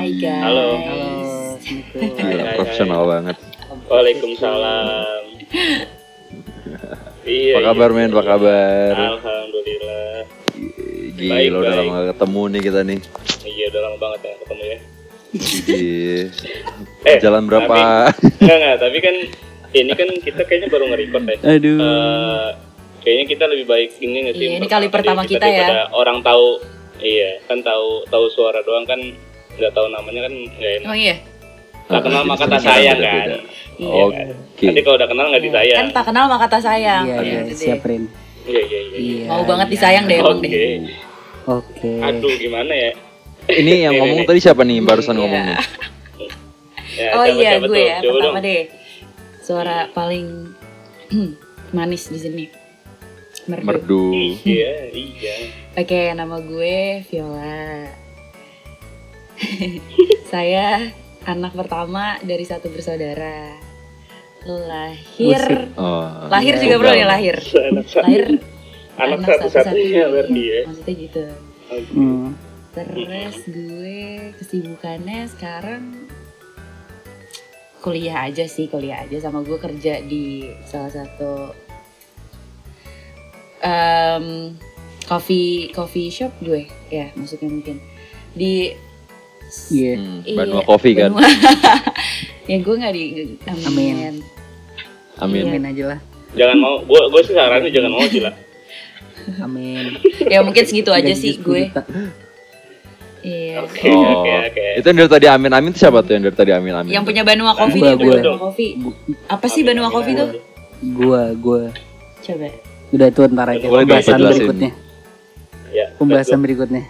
Hai, guys. Halo. Halo, Gila, hai, profesional banget. Waalaikumsalam. iya. Apa kabar iya. men? Apa kabar? Alhamdulillah. Gila, Baik, udah baik. lama gak ketemu nih kita nih. Iya udah lama banget ya ketemu ya. Iya. Eh, Jalan berapa? Enggak enggak, tapi kan ini kan kita kayaknya baru nge-record ya. Aduh. Eh, kayaknya kita lebih baik ini nggak sih? Iya, ini kali pertama kita ya. daripada Orang tahu, iya kan tahu tahu suara doang kan nggak tahu namanya kan nggak enak. Emang iya? Tak kenal maka Jadi sayang beda-beda. kan. Iya. Iya kan? Oke. Nanti kalau udah kenal nggak disayang. Kan tak kenal maka tak sayang. Iya, iya, Gitu siap Rin. Iya iya iya. Iya. Mau banget disayang deh emang deh. Oke. Aduh gimana ya? Ini yang ngomong tadi siapa nih barusan Iya. ngomong nih? Ya, Oh siapa- iya siapa gue tuh? ya Coba pertama dong. deh. Suara paling manis di sini. Merdu. Merdu. Iya iya. Oke, nama gue Viola. Saya anak pertama dari satu bersaudara. Lahir, Oh. lahir Iya. juga bro nih lahir. Anak Lahir anak anak satu-satunya berarti ya. Maksudnya gitu. Hmm. Terus gue kesibukannya sekarang kuliah aja sih, kuliah aja sama gue kerja di salah satu em, coffee coffee shop gue ya maksudnya mungkin di Iya. Hmm, iya, Banua Coffee kan? Banua. ya gue nggak di amin. Amin. Amin. Amin aja lah. Jangan mau, gue gue sih sarannya jangan mau sih lah. Amin. ya mungkin segitu aja sih 10 gue iya Oke Oh. oke oke. Itu yang dari tadi Amin Amin itu siapa tuh yang dari tadi Amin Amin? yang punya Banua Coffee Gua, deh gua. Banua Coffee apa sih Banua Coffee tuh Gua, gua. coba Udah itu ntar aja Boleh pembahasan berikutnya. Ya. Pembahasan berikutnya.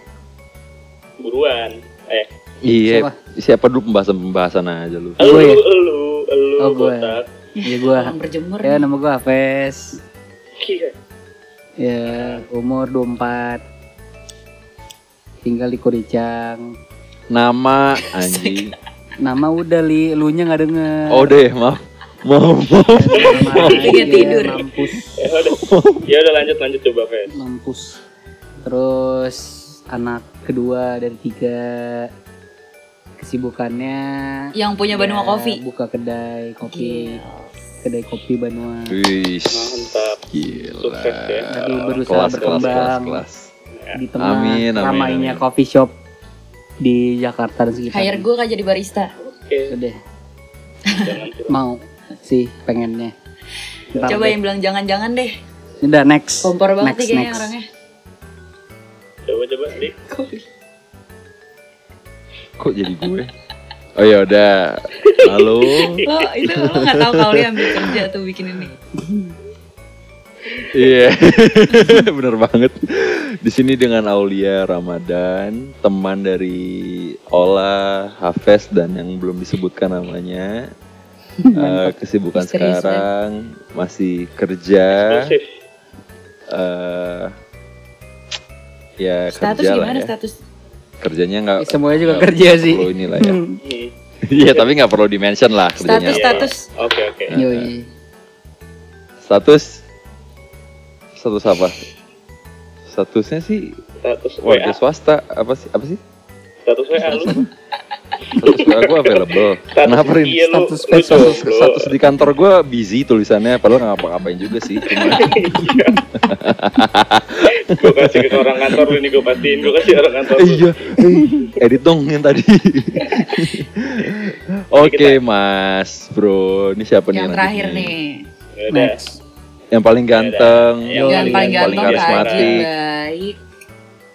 buruan. Eh, Iya. Siapa? Siapa dulu pembahasan-pembahasan aja lu? elu Gue ya? elu elu Oh, gue. botak. Ya gua. orang berjemur Ya nama gua Hafiz. Iya. Ya, umur 24. Tinggal di Kuricang. Nama anjing. Nama udah li, lu nya nggak denger. Oh deh, maaf. Mau mau. Lagi tidur. Mampus. Ya udah. Ya udah lanjut lanjut coba Fen. Mampus. Terus anak kedua dari tiga kesibukannya yang punya Banua ya, Coffee buka kedai kopi Gila. kedai kopi Banua Wih. Mantap. Gila. Sukses ya. Lagi berusaha Kelas, kelas, berkembang kelas, kelas. di tengah Amin, amin, ramainya amin. coffee shop di Jakarta dan sekitar hire gue kan jadi barista Oke. udah curang. mau sih pengennya Ntar coba deh. yang bilang jangan-jangan deh udah next kompor banget next nih kayaknya next orangnya Coba coba dik. Kok jadi gue? Oh ya udah. Halo. lo itu lo nggak tahu kalau dia ambil kerja tuh bikin ini Iya. Bener banget. Di sini dengan Aulia Ramadan, teman dari Ola, Hafes dan yang belum disebutkan namanya. Eh, kesibukan Misterius sekarang masih kerja. Eh ya status kerja lah gimana ya. status Kerjanya nggak semuanya juga kerja sih perlu inilah ya. Hmm. Iya tapi nggak perlu di mention lah kerjanya. status status Oke oke. Yoi. Status status apa? Statusnya sih Status warga WA. swasta apa sih apa sih? Status WA lu. Status WA gue available. Kenapa Rin? Iya. Status lu. Status, jomblo. status di kantor gue busy tulisannya, padahal nggak ngapa-ngapain juga sih. Cuma gue kasih ke orang kantor lu ini gue pastiin gue kasih orang kantor iya, eh, edit dong yang tadi. Oke Mas, Bro, ini siapa nih yang terakhir nih? nih Ya next Yang paling ganteng, Yang yang paling- paling yang ganteng paling karismatik. baik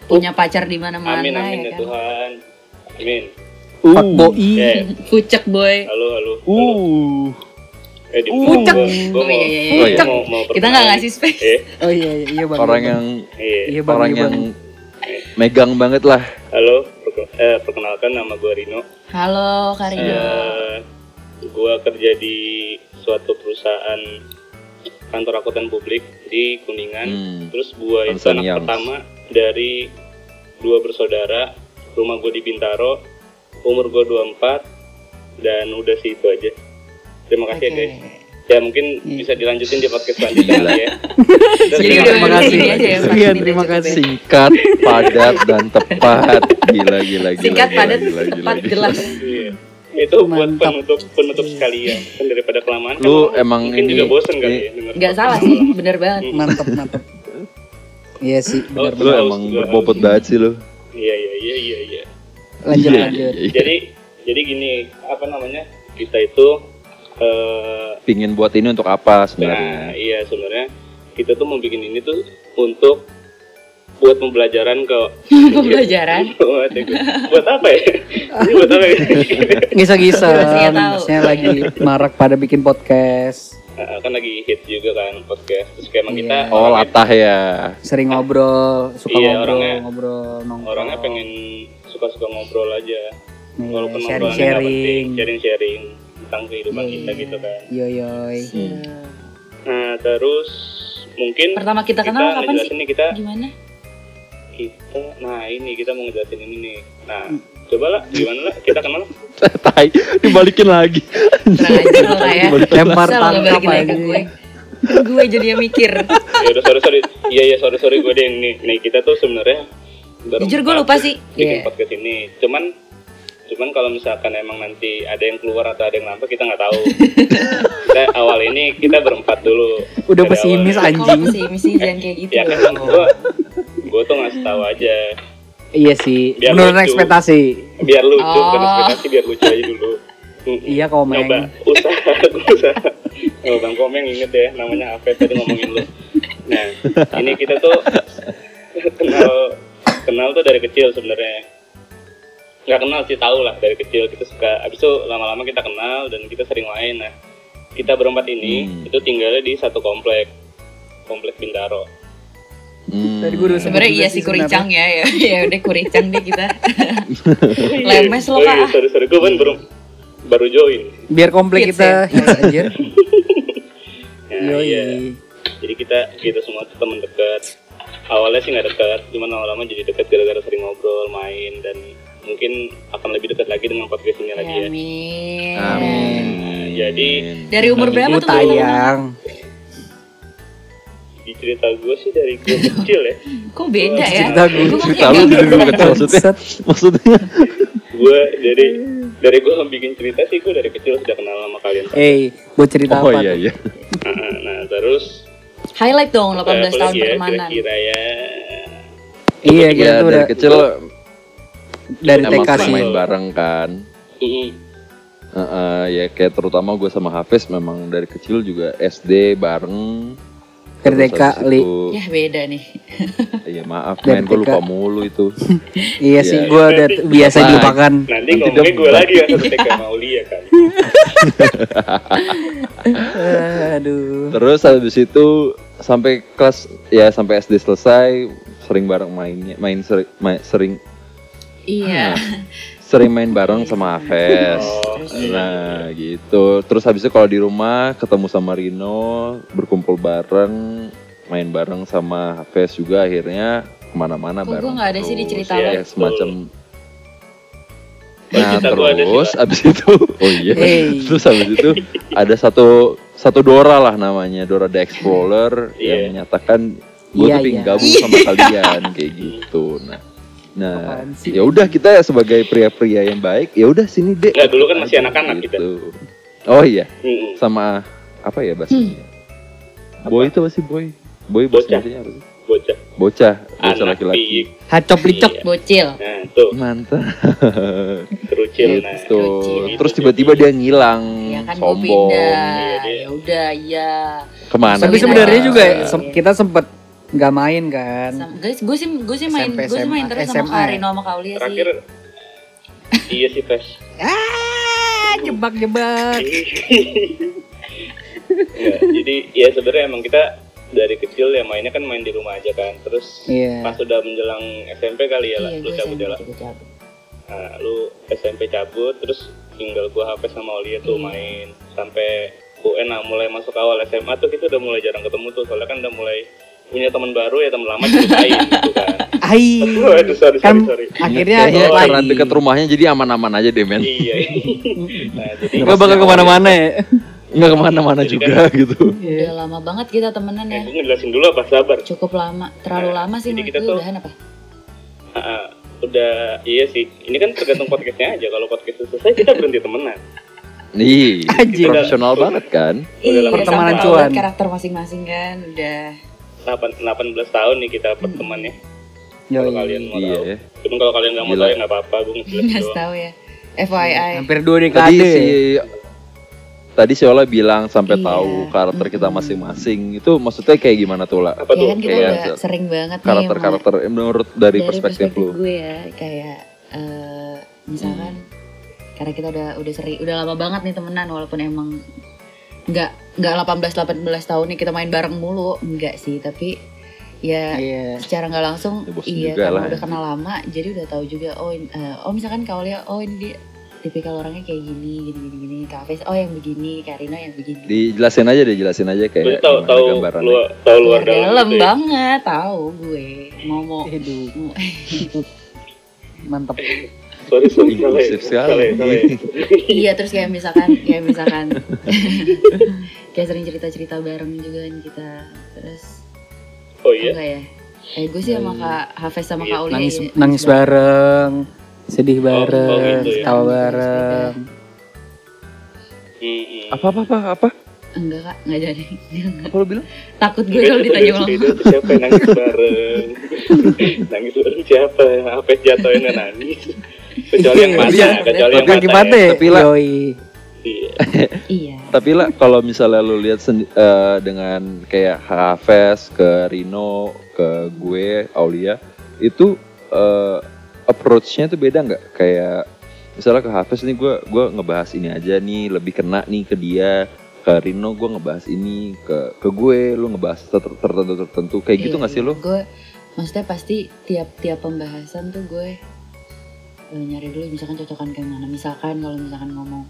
punya pacar di mana-mana Amin amin ya ya kan Tuhan. Amin. Fuck Uh, boy Ya. pucek boy Halo halo. halo. uh, Eh, di Pucek. gua- gua Oh, iya, iya, iya. Pucek. mau- mau kita nggak ngasih space Eh, oh iya iya, iya bang orang Bang. yang iya. iya bang orang iya, yang bang. megang banget lah. Halo, eh, perkenalkan nama gue Rino. halo Karido Eh, gue kerja di suatu perusahaan kantor akuntan publik di Kuningan. Hmm. Terus gue itu anak pertama dari dua bersaudara. Rumah gue di Bintaro. Umur gue 24 dan udah sih itu aja. Terima kasih ya Oke. guys. ya mungkin bisa dilanjutin di podcast selanjutnya ya Jadi udah terima kasih. ya, Ini terima aja cukup ya. kasih. Singkat, padat dan tepat. Gila gila gila. Singkat, gila, padat, gila, gila, tepat, gila. jelas. Iya. itu buat Mantap. penutup penutup sekalian kan daripada kelamaan kan Lu emang mungkin ini- juga bosen kali ya denger Nggak salah sih, bener banget. Mantep, mantep. Iya sih, benar Oh, Lu emang berbobot banget sih lu. iya iya iya iya iya Lanjut, Iya, lanjut. iya, iya. jadi jadi gini apa namanya kita itu eh Pingin buat ini untuk apa nah sebenarnya? iya sebenarnya kita tuh mau bikin ini tuh untuk buat pembelajaran ke Pembelajaran. buat, buat apa ya ini buat apa ya Gisa-gisa, Iya, maksudnya lagi marak pada bikin podcast. Nah, kan lagi hit juga kan podcast terus kayak emang Iya. kita Oh orangnya- latah ya. Sering ngobrol, suka Iya, ngobrol, orangnya- ngobrol, nongkrong. orangnya pengen suka-suka ngobrol aja Nih, walaupun obrolannya nggak penting sharing-sharing. sharing-sharing tentang kehidupan kita Iya. gitu kan Yoyoy. nah terus mungkin Pertama kita kenal kapan sih? kita Gimana? kita nah ini kita mau ngejelasin ini nih nah coba lah gimana lah kita kenal Tai, dibalikin lagi. Lah ya. Lempar tangkap aja. gue. Gue jadi yang mikir. ya udah sorry sorry iya iya sorry sorry gue deh nih nih kita tuh sebenarnya Jujur gue lupa sih. bikin Iya. podcast ini cuman cuman kalau misalkan emang nanti ada yang keluar atau ada yang nampak kita nggak tahu kita awal ini kita berempat dulu Udah pesimis awal. anjing. Kok sih misi jangan kayak gitu. ya kan gue gue tuh ngasih tahu aja Iya sih, Biar menurut lucu. ekspektasi. biar lucu Oh. bukan ekspektasi biar lucu aja dulu Iya komeng. Nyoba usaha usaha. Oh, Bang Komeng inget ya namanya apa tadi ngomongin lu. Nah, ini kita tuh kenal kenal tuh dari kecil sebenarnya. Nggak kenal sih tahu lah dari kecil kita suka. Abis itu lama-lama kita kenal dan kita sering main. Nah, kita berempat ini Hmm. itu tinggalnya di satu komplek komplek Bintaro. Hmm. Tadi gue udah sebut Sebenarnya iya sih kuricang ya, ya, ya udah kuricang deh kita. Lemes lo, oh, iya, Kak. sorry sorry gue kan baru baru join. Biar komplek Hits kita hits anjir. Nah, Yoi. iya. Jadi kita kita semua tuh teman dekat. Awalnya sih nggak dekat, cuman lama-lama jadi dekat gara-gara sering ngobrol, main dan mungkin akan lebih dekat lagi dengan podcast ini lagi ya. Amin. Amin. Jadi Dari umur berapa Lu tuh? tayang. di cerita gue sih dari gue kecil ya. Kok beda ya? Cerita gue. Cerita lu dari dulu kecil maksudnya. Maksudnya. Gue dari dari gue bikin cerita sih gue dari kecil sudah kenal sama kalian. Eh, buat cerita Oh apa? iya iya. Nah, nah, terus Highlight dong 18 eh, apa tahun ya, pertemanan. kira-kira ya. Iya, kita Iya tuh dari udah kecil dari TK sih. main bareng kan. Mm-mm. Heeh, ya kayak terutama gue sama Hafiz memang dari kecil juga SD bareng. Habis Li. itu- Ya beda nih. Iya maaf men gue lupa mulu itu. Iya sih, Iya. gue udah biasa Bye. dilupakan. Nanti Nanti ngomongnya gue lagi satu TK sama Aulia kan. Aduh. Terus habis itu sampai kelas ya sampai SD selesai sering bareng mainnya main sering main, sering Iya. sering main bareng sama Hafiz. Oh, Nah gitu. Terus habis itu kalau di rumah ketemu sama Rino berkumpul bareng main bareng sama Hafiz juga akhirnya ke mana-mana bareng. nggak ada sih di terus. cerita Ya, semacam Nah terus abis itu oh iya Hey. terus abis itu ada satu satu Dora lah namanya Dora the Explorer Iya. yang menyatakan gue Iya, tuh pengen iya. gabung sama kalian kayak gitu nah nah ya udah kita sebagai pria-pria yang baik ya udah sini deh Nggak, dulu kan masih anak-anak kita. oh iya Mm-mm. sama apa ya bahasanya boy itu apa sih boy boy Bocah. bahasa Indonesia apa sih Bocah. bocah bocah laki-laki. Hacop licok. Iya. Bocil. Nah, tuh mantap kerucil nah. gitu Gitu. terus tiba-tiba dia ngilang Ya kan sombong. Iya, dia. Ya udah, iya. ke mana Tapi sebenarnya juga Iya. sem- kita sempet nggak main kan. Guys, gue sih gue sih main gue sih main terus sama. Karino sama Kaulia sih. Terakhir iya sih Pes. Ah, jebak-jebak. Ya, jadi ya sebenarnya emang kita dari kecil ya mainnya kan main di rumah aja kan. Terus Iya. pas sudah menjelang SMP kali ya lah, Iya, lu cabut jalan. cabut. Nah, lu SMP cabut terus tinggal gua HP sama Aulia tuh Iya. main sampai UN lah mulai masuk awal SMA tuh kita udah mulai jarang ketemu tuh soalnya kan udah mulai punya teman baru ya teman lama ceritain gitu kan. Ai. Waduh sorry Kan sorry sorry. akhirnya Kayaknya lagi. karena deket rumahnya jadi aman-aman aja deh men iya. nah, jadi Gak bakal ke mana-mana ya. Nggak ke mana-mana juga gitu. Udah lama banget kita temenan Eh, ya. gue ngejelasin dulu apa sabar. Cukup lama, terlalu Nah, lama sih jadi kita tuh- udahan apa? Ah, udah iya sih. Ini kan tergantung podcastnya aja. Kalau podcast itu selesai kita berhenti temenan. Nih, profesional banget kan? Iya, Pertemanan cuan. karakter masing-masing kan udah 8, 18 tahun nih kita berteman ya. Kalau Yoi. kalian mau Iya tahu. ya. Cuma kalau kalian nggak mau tahu ya nggak apa-apa. Gue ngejelasin doang. tahu ya. FYI. Hampir dua Tadi dekade. si tadi si Ola bilang sampai Iya. tahu karakter kita masing-masing. Itu maksudnya kayak gimana tuh lah? Apa Ya tuh? kan kita Kayak udah sering banget nih Karakter-karakter eh, menurut dari, sama- perspektif, lu. gue ya kayak eh, misalkan karena kita udah udah sering udah lama banget nih temenan walaupun emang nggak nggak 18 18 tahun nih kita main bareng mulu enggak sih tapi ya Iya. secara nggak langsung Ya, iya karena lah ya. udah kenal lama jadi udah tahu juga oh in- eh, oh misalkan kau lihat oh ini dia tipikal orangnya kayak gini gini gini gini Kak Hafiz oh yang begini Karina yang begini Dijelasin aja deh, jelasin aja kayak tahu tahu luar tahu luar dalam. dalam gitu ya. banget tahu gue mau mau mau- mantap. Sorry sorry. Inklusif sekali. Ya, ya. iya terus kayak misalkan kayak misalkan kayak sering cerita cerita bareng juga kan kita terus Oh iya. enggak ya eh gue sih sama kak Hafiz sama Iya. kak Uli Nangis nangis bareng, sedih oh bareng, gitu ya. tawa bareng. Hmm, hmm. Apa apa apa apa? enggak kak nggak jadi Enggak. Apa lu bilang? takut gue kalau ditanya ulang siapa yang nangis bareng? nangis bareng siapa? Apa jatuhin yang nangis? Kecuali yang mata, Iya. kecuali yang mata. gimana ya. ya? Tapi lah- Yoi. Iya. iya Tapi lah kalau misalnya lu lihat eh, dengan kayak Hafes ke Rino ke gue Aulia itu eh, approach-nya tuh beda nggak? Kayak misalnya ke Hafes nih gue gue ngebahas ini aja nih lebih kena nih ke dia ke Rino gue ngebahas ini ke ke gue lu ngebahas ter- tertentu tertentu kayak gitu Iya, nggak sih lu? gue maksudnya pasti tiap tiap pembahasan tuh gue eh, nyari dulu misalkan cocokan kayak mana misalkan kalau misalkan ngomong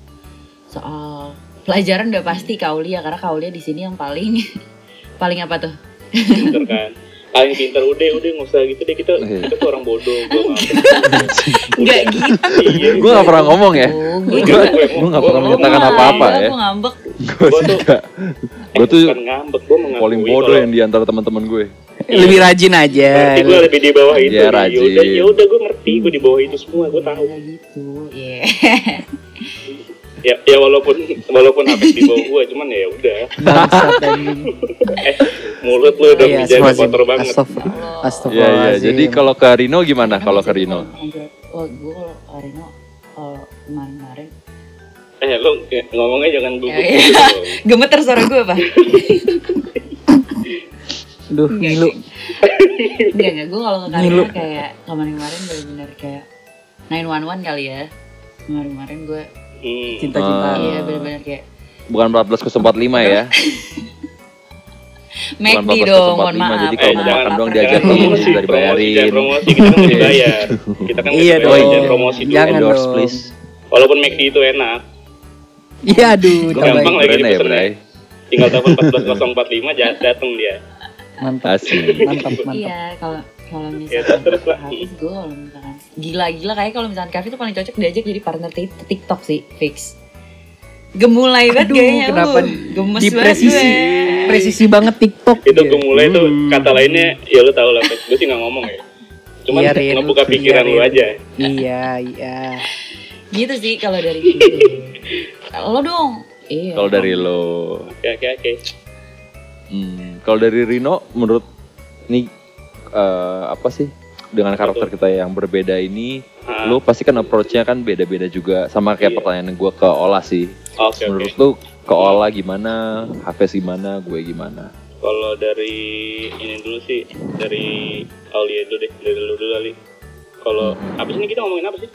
soal pelajaran udah pasti Kaulia karena Kaulia di sini yang paling paling apa tuh Pinter kan. Paling pinter udah udah nggak usah gitu deh kita Iya. kita tuh orang bodoh. Gue nggak gitu Iya. Gue nggak pernah ngomong ya. Oh, Gue nggak pernah menyatakan apa-apa ya. gue ngambek tuh- nggak. Gue tuh bukan ngambek, gue mengakui paling bodoh yang di antara teman-teman gue. Lebih rajin aja. Berarti gue lebih di bawah itu. Iya, nih. rajin. Yaudah, yaudah gue ngerti, gue di bawah itu semua, gue tahu. Nggak gitu Iya. Ya, ya walaupun walaupun habis di bawah gue, cuman ya udah. Eh, mulut lu udah Iya, astagfirullahaladzim. kotor banget. Astagfir- Iya iya. Astagfirullahaladzim. Jadi kalau ke Rino gimana? Kalau ke Rino? Oh, gue kalau Rino kalau kemarin-kemarin Eh, lu ngomongnya jangan gugup. Ya, iya. gitu. gemeter suara gue apa? Duh, ngilu. Enggak enggak gue kalau ke. Karina kayak kemarin-kemarin bener-bener kayak 911 kali ya. Kemarin-kemarin gue Hmm. Cinta-cinta. Iya bener-bener kayak Bukan 14.45 ya. McD dong, mohon 14.45 maaf. jadi kalau mau makan doang promosi promosi, dari promosi, bayarin. jangan promosi, kita kan dibayar. Kita kan Iya dibayar, dong. jangan promosi dulu. Jangan Endorse dong. please. Walaupun McD itu enak, Iya, aduh, Gampang lagi ya, dipesennya. Tinggal telepon 14045 ja- dateng dia. Mantap, mantap, mantap. Iya, kalau kalau Ya, misalkan terus lah. Hafiz gue kalau misalkan gila-gila kayak kalau misalkan Kavi tuh paling cocok diajak jadi partner tik- TikTok sih, fix. Gemulai banget Aduh, kayaknya kenapa lu. Gemes Di banget presisi, gue. presisi banget TikTok. Itu Iya. gue mulai tuh Hmm. kata lainnya, ya lu tau lah, gue sih nggak ngomong ya. Cuman Iya, Rin. ngebuka Iya, pikiran lu Rin. aja. Iya, iya. Gitu sih kalau dari gue. Lo dong. Iya. Kalau dari lo, Oke, oke, oke. hmm, kalau dari Rino, menurut nih eh, apa sih dengan karakter kita yang berbeda ini, Ah, lo pasti kan approach-nya kan beda-beda juga. Sama kayak Iya. pertanyaan gue ke Ola sih. Oke, oke. Menurut lo ke Ola gimana, Hafez gimana, gue gimana? Kalau dari ini dulu sih, dari Aulia dulu deh, dari lu dulu kali. Kalau apa sih ini kita ngomongin apa sih?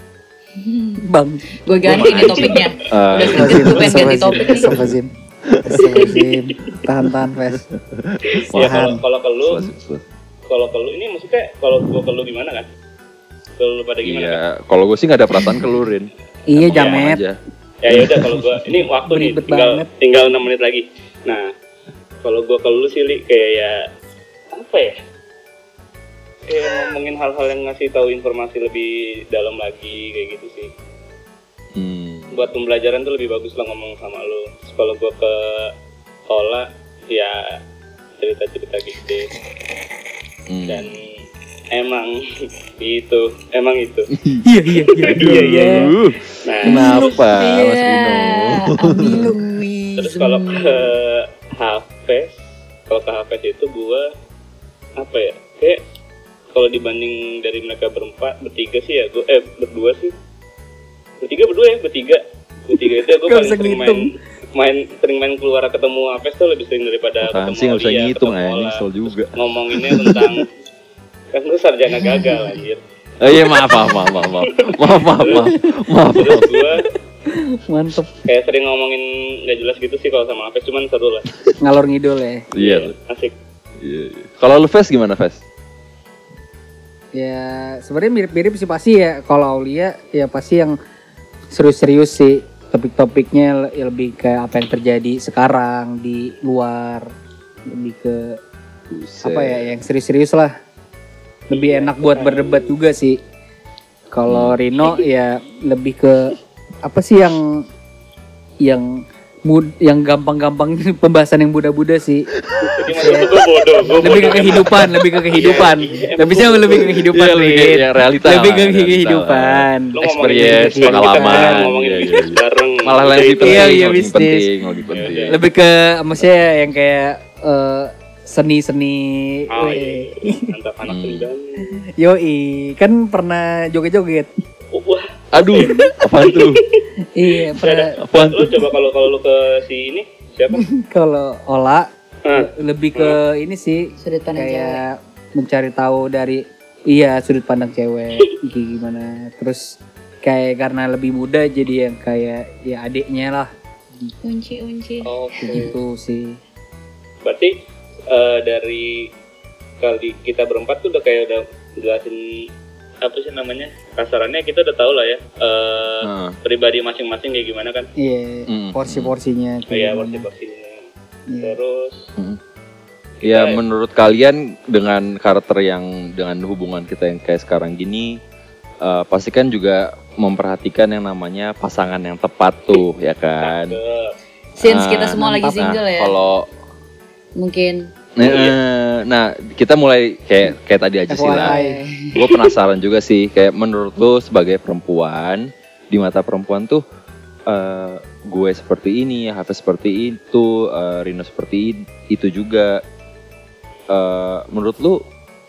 Bang. Gue ganti nih topiknya. Udah Astagfirullahaladzim, gue pengen ganti topik nih. Astagfirullahaladzim. Astagfirullahaladzim. Tahan, tahan, Fes. Ya kalau kalau ke lu. Kalau ke lu ini maksudnya kalau gua ke lu gimana kan? Ke lu pada gimana? Iya, kan? kalau gue sih nggak ada perasaan ke lu, Rin. Iya, Jamet. Aja. Ya ya udah kalau gua ini waktu nih tinggal banget. tinggal 6 menit lagi. Nah, kalau gua ke lu sih Li, kayak ya apa ya? Kayak ngomongin hal-hal yang ngasih tahu informasi lebih dalam lagi kayak gitu sih. Hmm, buat pembelajaran tuh lebih bagus lah ngomong sama lu kalau gue ke Ola ya cerita cerita gitu deh Hmm. dan emang itu emang itu. Iya iya iya. Iya iya. Aduh, nah. Kenapa Mas Iya, Dino? Ambil terus kalau ke Hafes kalau ke Hafes itu gue apa ya kayak kalau dibanding dari mereka berempat bertiga sih ya gue eh berdua sih. Bertiga berdua ya bertiga. Bertiga itu gue Gak paling sering main. Main sering main keluar ketemu Hafes tuh lebih sering daripada Apaan ketemu sih nggak bisa ngitung ketemu Ola. nyesel juga. ngomonginnya tentang kan lu sarjana gagal anjir Oh iya maaf maaf maaf maaf maaf maaf maaf maaf maaf. terus gue Mantep. kayak sering ngomongin nggak jelas gitu sih kalau sama Hafes cuman seru lah Ngalor ngidul ya. Iya. asik iya, iya. Kalau lu Fes gimana Fes? Ya sebenarnya mirip-mirip sih pasti ya. Kalau Aulia ya pasti yang serius-serius sih. Topik-topiknya le- lebih ke apa yang terjadi sekarang di luar. Lebih ke Buset. apa ya yang serius-serius lah. Lebih enak buat berdebat juga sih. Kalau Rino ya lebih ke apa sih yang yang mud, yang gampang-gampang pembahasan yang muda-muda sih. gue lebih ke kehidupan, lebih ke kehidupan. Lebih sih lebih ke kehidupan, Iya, lebih ke realita Lebih realita kehidupan. Experience, pengalaman. ngomongin Iya, iya, iya. Malah Udah lebih penting, Iya, iya, lebih bisnis. penting, lebih penting. Iya, Lebih ke maksudnya yang kayak eh, seni-seni. Oh, weh. iya. mantap anak Hmm. Yoi, kan pernah joget-joget. Oh, wah Aduh, apaan tuh? Iya, pernah. Apaan lu tuh? coba kalau kalau lu ke si ini siapa Kalau Ola Hah? lebih ke ini sih sudut pandang cewek. kayak mencari tahu dari iya sudut pandang cewek gimana. Terus kayak karena lebih muda jadi yang kayak ya adiknya lah Unci unci. oke gitu sih. berarti eh, dari kali kita berempat tuh udah kayak udah jelasin apa sih namanya kasarannya kita udah tahu lah ya eh, Nah, pribadi masing-masing kayak gimana kan Iya, Mm, porsi-porsinya. kayak kayak gimana. porsi-porsinya Iya. terus ya Kita- menurut kalian dengan karakter yang dengan hubungan kita yang kayak sekarang gini, eh, pasti kan juga memperhatikan yang namanya pasangan yang tepat tuh, ya kan? Since kita semua lagi Nah, single ya. Kalau Mungkin eh, nah kita mulai kayak kayak tadi aja sih lah. Gue penasaran juga sih, kayak menurut lo sebagai perempuan di mata perempuan tuh eh, gue seperti ini, Hafiz seperti itu, eh, Rino seperti itu juga. Eh, menurut lu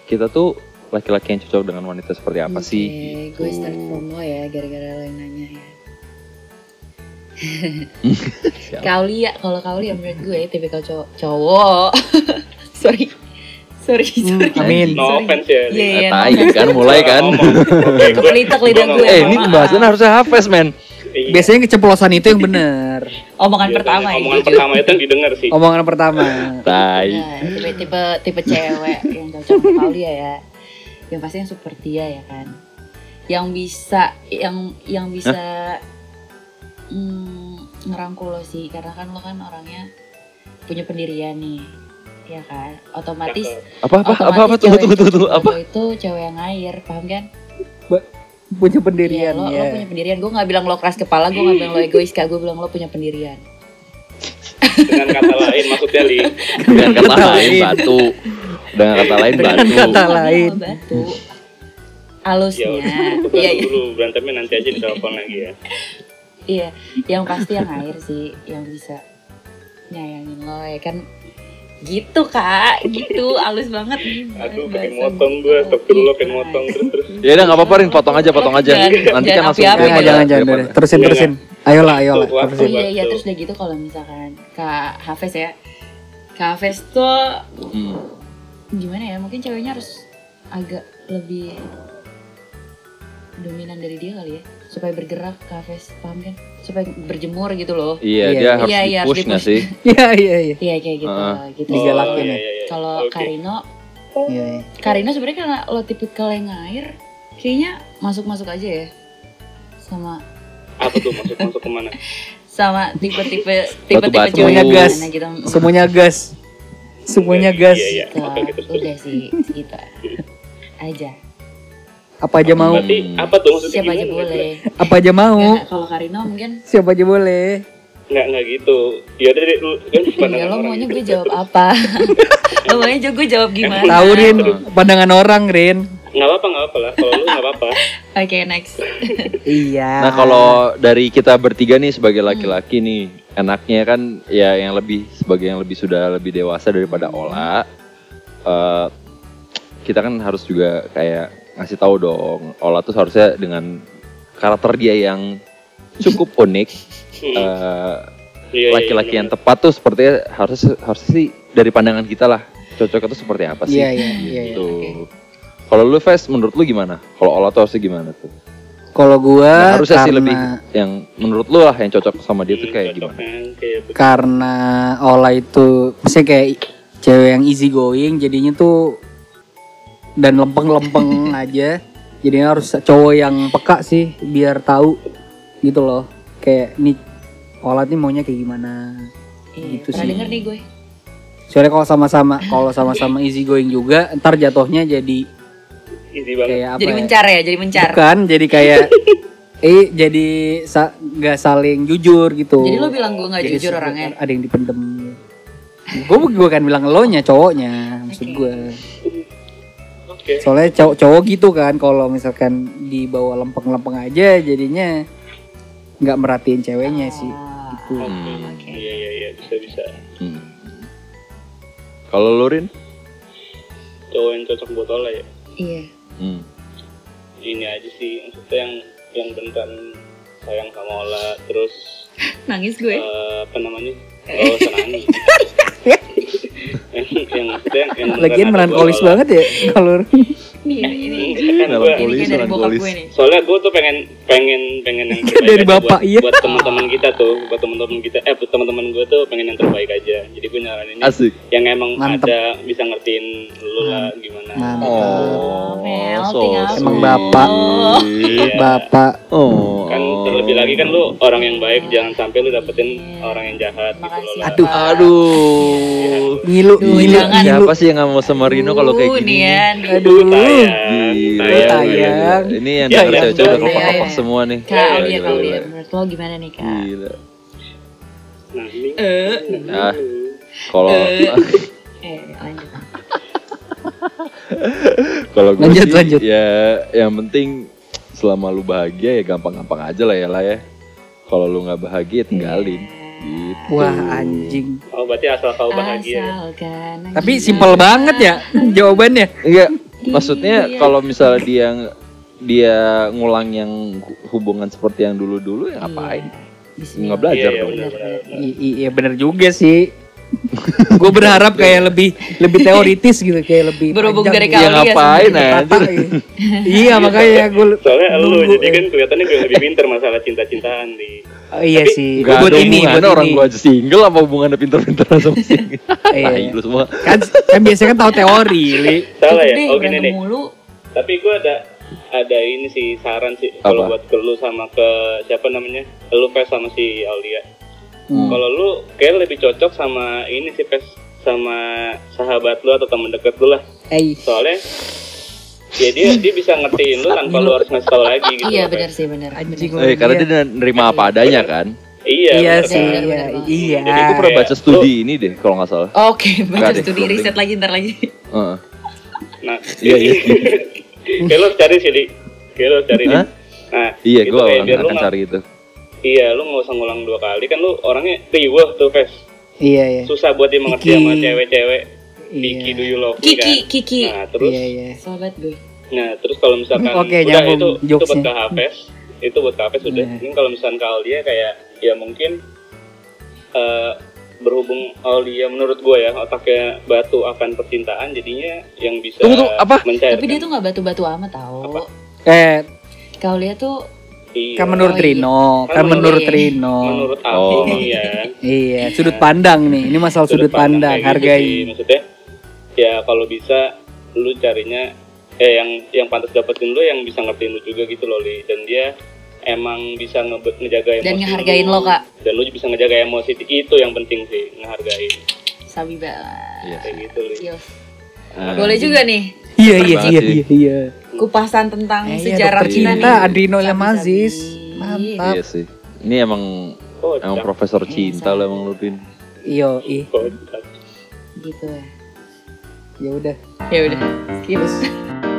kita tuh laki-laki yang cocok dengan wanita seperti apa Oke, sih? Gue Gitu. start from lo ya, gara-gara lo yang nanya ya. Kaulia, kalau Kaulia menurut gue tipikal cowok. cowok. sorry. Sorry, sorry. amin. no offense ya Iya, iya. Eh, tai kan mulai kan. Kepelitak lidah gue. eh ini pembahasan harusnya Hafiz men. Iya. Biasanya keceplosan itu yang benar. Omongan Biasanya pertama ya. omongan pertama itu yang didengar sih Omongan pertama. Tai. Nah, tipe tipe tipe cewek yang cocok sama Kaulia ya. Yang pasti yang super dia ya kan. Yang bisa yang yang bisa mm, ngerangkul lo sih karena kan lo kan orangnya punya pendirian nih. Ya kan? Otomatis. Apa apa apa apa otomatis tunggu cewek tunggu tunggu apa? Itu cewek yang air, paham kan? Punya Iya, pendirian lo, ya. lo punya pendirian. Gue nggak bilang lo keras kepala, gue nggak bilang lo egois, kak. Gue bilang lo punya pendirian. dengan kata lain maksudnya li Dengan kata lain. batu. Dengan kata lain Dengan batu. kata Nggak lain. lo batu. ya Alusnya. Iya, iya. dulu berantemnya nanti aja di telepon lagi ya Iya, yang pasti yang air sih, yang bisa nyayangin lo ya kan. Gitu kak, gitu, halus banget. aduh pengen motong gue astagfirullah pengen motong terus terus Ya udah nggak apa-apa Rin, potong aja, potong aja. Nanti kan langsung. Jangan, jangan. Terusin, Iya, terusin. Ayolah, ayolah. Terusin. iya, iya, terus udah gitu kalau misalkan Kak Hafiz ya. Kak Hafiz tuh Hmm. Gimana ya? Mungkin ceweknya harus agak lebih dominan dari dia kali ya supaya bergerak Kak Hafiz paham kan supaya berjemur gitu loh Iya, Iya, dia harus iya, iya, harus di-push sih? Iya, iya, iya. iya kayak gitu Heeh. gitu Digalakin ya. iya, iya, iya. kalau Oke. Karino Iya, iya. Karina sebenarnya karena lo tipikal yang air kayaknya masuk masuk aja ya sama apa tuh masuk masuk ke mana sama tipe-tipe tipe-tipe Batu-batu. cowok yang Semuanya gas. gitu Semuanya gas. Semuanya gas. iya iya lah. gitu udah sih gitu aja Apa aja mau. berarti apa tuh maksudnya Siapa aja gimana? boleh. Apa aja mau. Nggak, kalau Karino mungkin Siapa aja boleh. nggak nggak gitu ya udah deh, lu kan ya pandangan lo orang maunya gitu. gue jawab apa? lo maunya gue jawab gimana? Tahu Rin, pandangan orang Rin. Nggak apa-apa nggak apa lah kalau lu nggak apa-apa Oke next. Iya. Nah kalau dari kita bertiga nih sebagai laki-laki nih enaknya kan ya yang lebih sebagai yang lebih sudah lebih dewasa daripada Ola eh, kita kan harus juga kayak ngasih tahu dong Ola tuh seharusnya dengan karakter dia yang cukup unik Hmm. eh, Iya, iya, laki-laki iya, yang tepat tuh sepertinya harus harus sih dari pandangan kita lah cocok itu seperti apa sih Iya, iya, iya. iya. gitu. Kalau lu Ves, menurut lu gimana? Kalau Ola tuh harusnya gimana tuh? Kalau gua Nah, harusnya karena sih lebih yang menurut lu lah yang cocok sama dia tuh Hmm, kayak gimana? kayak karena Ola itu maksudnya kayak cewek yang easy going jadinya tuh dan lempeng-lempeng aja jadinya harus cowok yang peka sih biar tahu gitu loh kayak nih Ola nih maunya kayak gimana Iya, Gitu sih. denger nih gue. soalnya kalau sama-sama kalau sama-sama easy going juga ntar jatuhnya jadi easy banget kayak apa Jadi ya? mencar ya, jadi mencar. bukan jadi kayak eh jadi sa- nggak saling jujur gitu Jadi lo bilang gue nggak Jadi jujur orangnya. ada yang dipendem gue gue kan bilang lo nya cowoknya maksud Oke. gue oke soalnya cowok cowok gitu kan kalau misalkan dibawa lempeng-lempeng aja jadinya nggak merhatiin ceweknya sih Ah, gitu Hmm. Oke. iya iya iya bisa bisa Hmm. Kalau lu Rin? cowok yang cocok buat Ola ya Iya. Hmm. ini aja sih maksudnya yang yang beneran sayang sama Ola terus Nangis gue. eh, apa namanya oh senangi yang, yang maksudnya yang, yang lagian ada buat melankolis banget ya kalau Ini ini ini. kan Ini dari bokap gue nih. soalnya gue tuh pengen pengen pengen yang terbaik Dari aja bapak, buat, iya. buat teman-teman kita tuh buat teman-teman kita eh buat teman-teman gue tuh pengen yang terbaik aja jadi gue nyaraninnya Asik. yang emang Mantep. ada bisa ngertiin lu lah gimana Mantap. Oh, melting aku. Emang bapak. Iya. bapak Oh. kan terlebih lagi kan lu orang yang baik jangan sampai lu dapetin orang yang jahat gitu Makasih. loh Aduh. Aduh. ngilu Duh, ngilu jangan. ngilu Siapa sih yang nggak mau sama Rino kalau kayak gini? Nian. aduh sayang Gila. sayang, Tayang. Ini yang Ya, dengar ya, cewek-cewek udah ya, kelopak-kelopak ya. semua nih. Kak Iya, Aulia, iya, Kak Aulia. iya. Menurut lo gimana nih kak? Gila. nah ini Eh, Ah, kalau eh lanjut. kalau gue Lanjut, sih, lanjut. ya yang penting selama lu bahagia ya gampang-gampang aja lah ya lah ya. Kalau lu nggak bahagia ya tinggalin. Gitu. wah anjing oh berarti asal kau bahagia? Asalkan tapi simpel banget ya jawabannya Enggak, maksudnya Iya. kalau misalnya dia dia ngulang yang hu- hubungan seperti yang dulu-dulu ya ngapain? Bismillah. Nggak belajar Iya, iya, benar. I- i- iya bener juga sih gue berharap kayak lebih lebih teoritis gitu kayak lebih Berhubung dari gitu. Kak Ya ngapain sebenarnya. anjir? Rata, iya. iya makanya gue soalnya lu jadi eh. kan kelihatannya gue lebih pinter masalah cinta-cintaan di Oh, iya Tapi sih Gak buat ini buat orang gua aja single apa hubungannya pinter-pinter sama single? Iya. Lu semua. kan kan biasanya kan tahu teori Li. salah ya oh gini nih mulu. tapi gue ada ada ini sih saran sih kalau buat ke lu sama ke siapa namanya lu Pes sama si Aulia Hmm. kalau lu kayak lebih cocok sama ini sih Pes sama sahabat lu atau teman deket lu lah eh soalnya ya dia dia bisa ngertiin lu tanpa lu harus ngasih tau lagi gitu Iya benar sih benar. Eh, karena dia nerima apa adanya kan. iya iya bener, sih bener, iya bener. iya Jadi Gue pernah baca studi ini deh kalau nggak salah. Oke, baca Nggak deh, studi riset lagi ntar lagi. Heeh. nah Iya, iya. kayak lu cari sih di kayak lu cari nah Iya, gue akan cari itu. Iya lu nggak usah ngulang dua kali kan lu orangnya riweh tuh Pes iya iya susah buat dimengerti Kiki. sama cewek-cewek Iya. Kiki do you love me Kiki, kan Kiki. nah terus iya iya Sahabat gue. nah terus kalau misalkan Oke, udah nyambung itu itu buat ke Hafes itu buat ke Hafes udah Iya. ini kalau misalkan ke Aulia kayak ya mungkin eh, berhubung Aulia menurut gue ya otaknya batu akan percintaan jadinya yang bisa Tunggu, tunggu, apa? mencairkan Tapi dia tuh nggak batu-batu amat tau. Apa? eh Kau lihat tuh iya. kan menurut Oh, iya. Rino kan Kan menurut iya. Rino menurut aku Oh. ya iya sudut pandang nih ini masalah sudut, pandang, kayak gitu sih. hargai maksudnya ya kalau bisa lu carinya eh yang yang pantas dapetin lu yang bisa ngertiin lu juga gitu loh Li dan dia emang bisa nge- ngejaga emosi Dan ngehargain lo, Kak. dan lu bisa ngejaga emosi itu yang penting sih ngehargain sabi banget. Iya. kayak gitu Li Yos. Ah. Boleh juga nih. Iya iya iya iya iya kupasan tentang Eh, iya, sejarah dokter kita cinta, nih. Adrino. Lemazis. Mantap. Iya sih. Ini emang Oh, emang cak. profesor cinta lo emang lu Pin. Iyo, ih. Oh, cak. Gitu ya. Ya udah. Ya udah. Skip.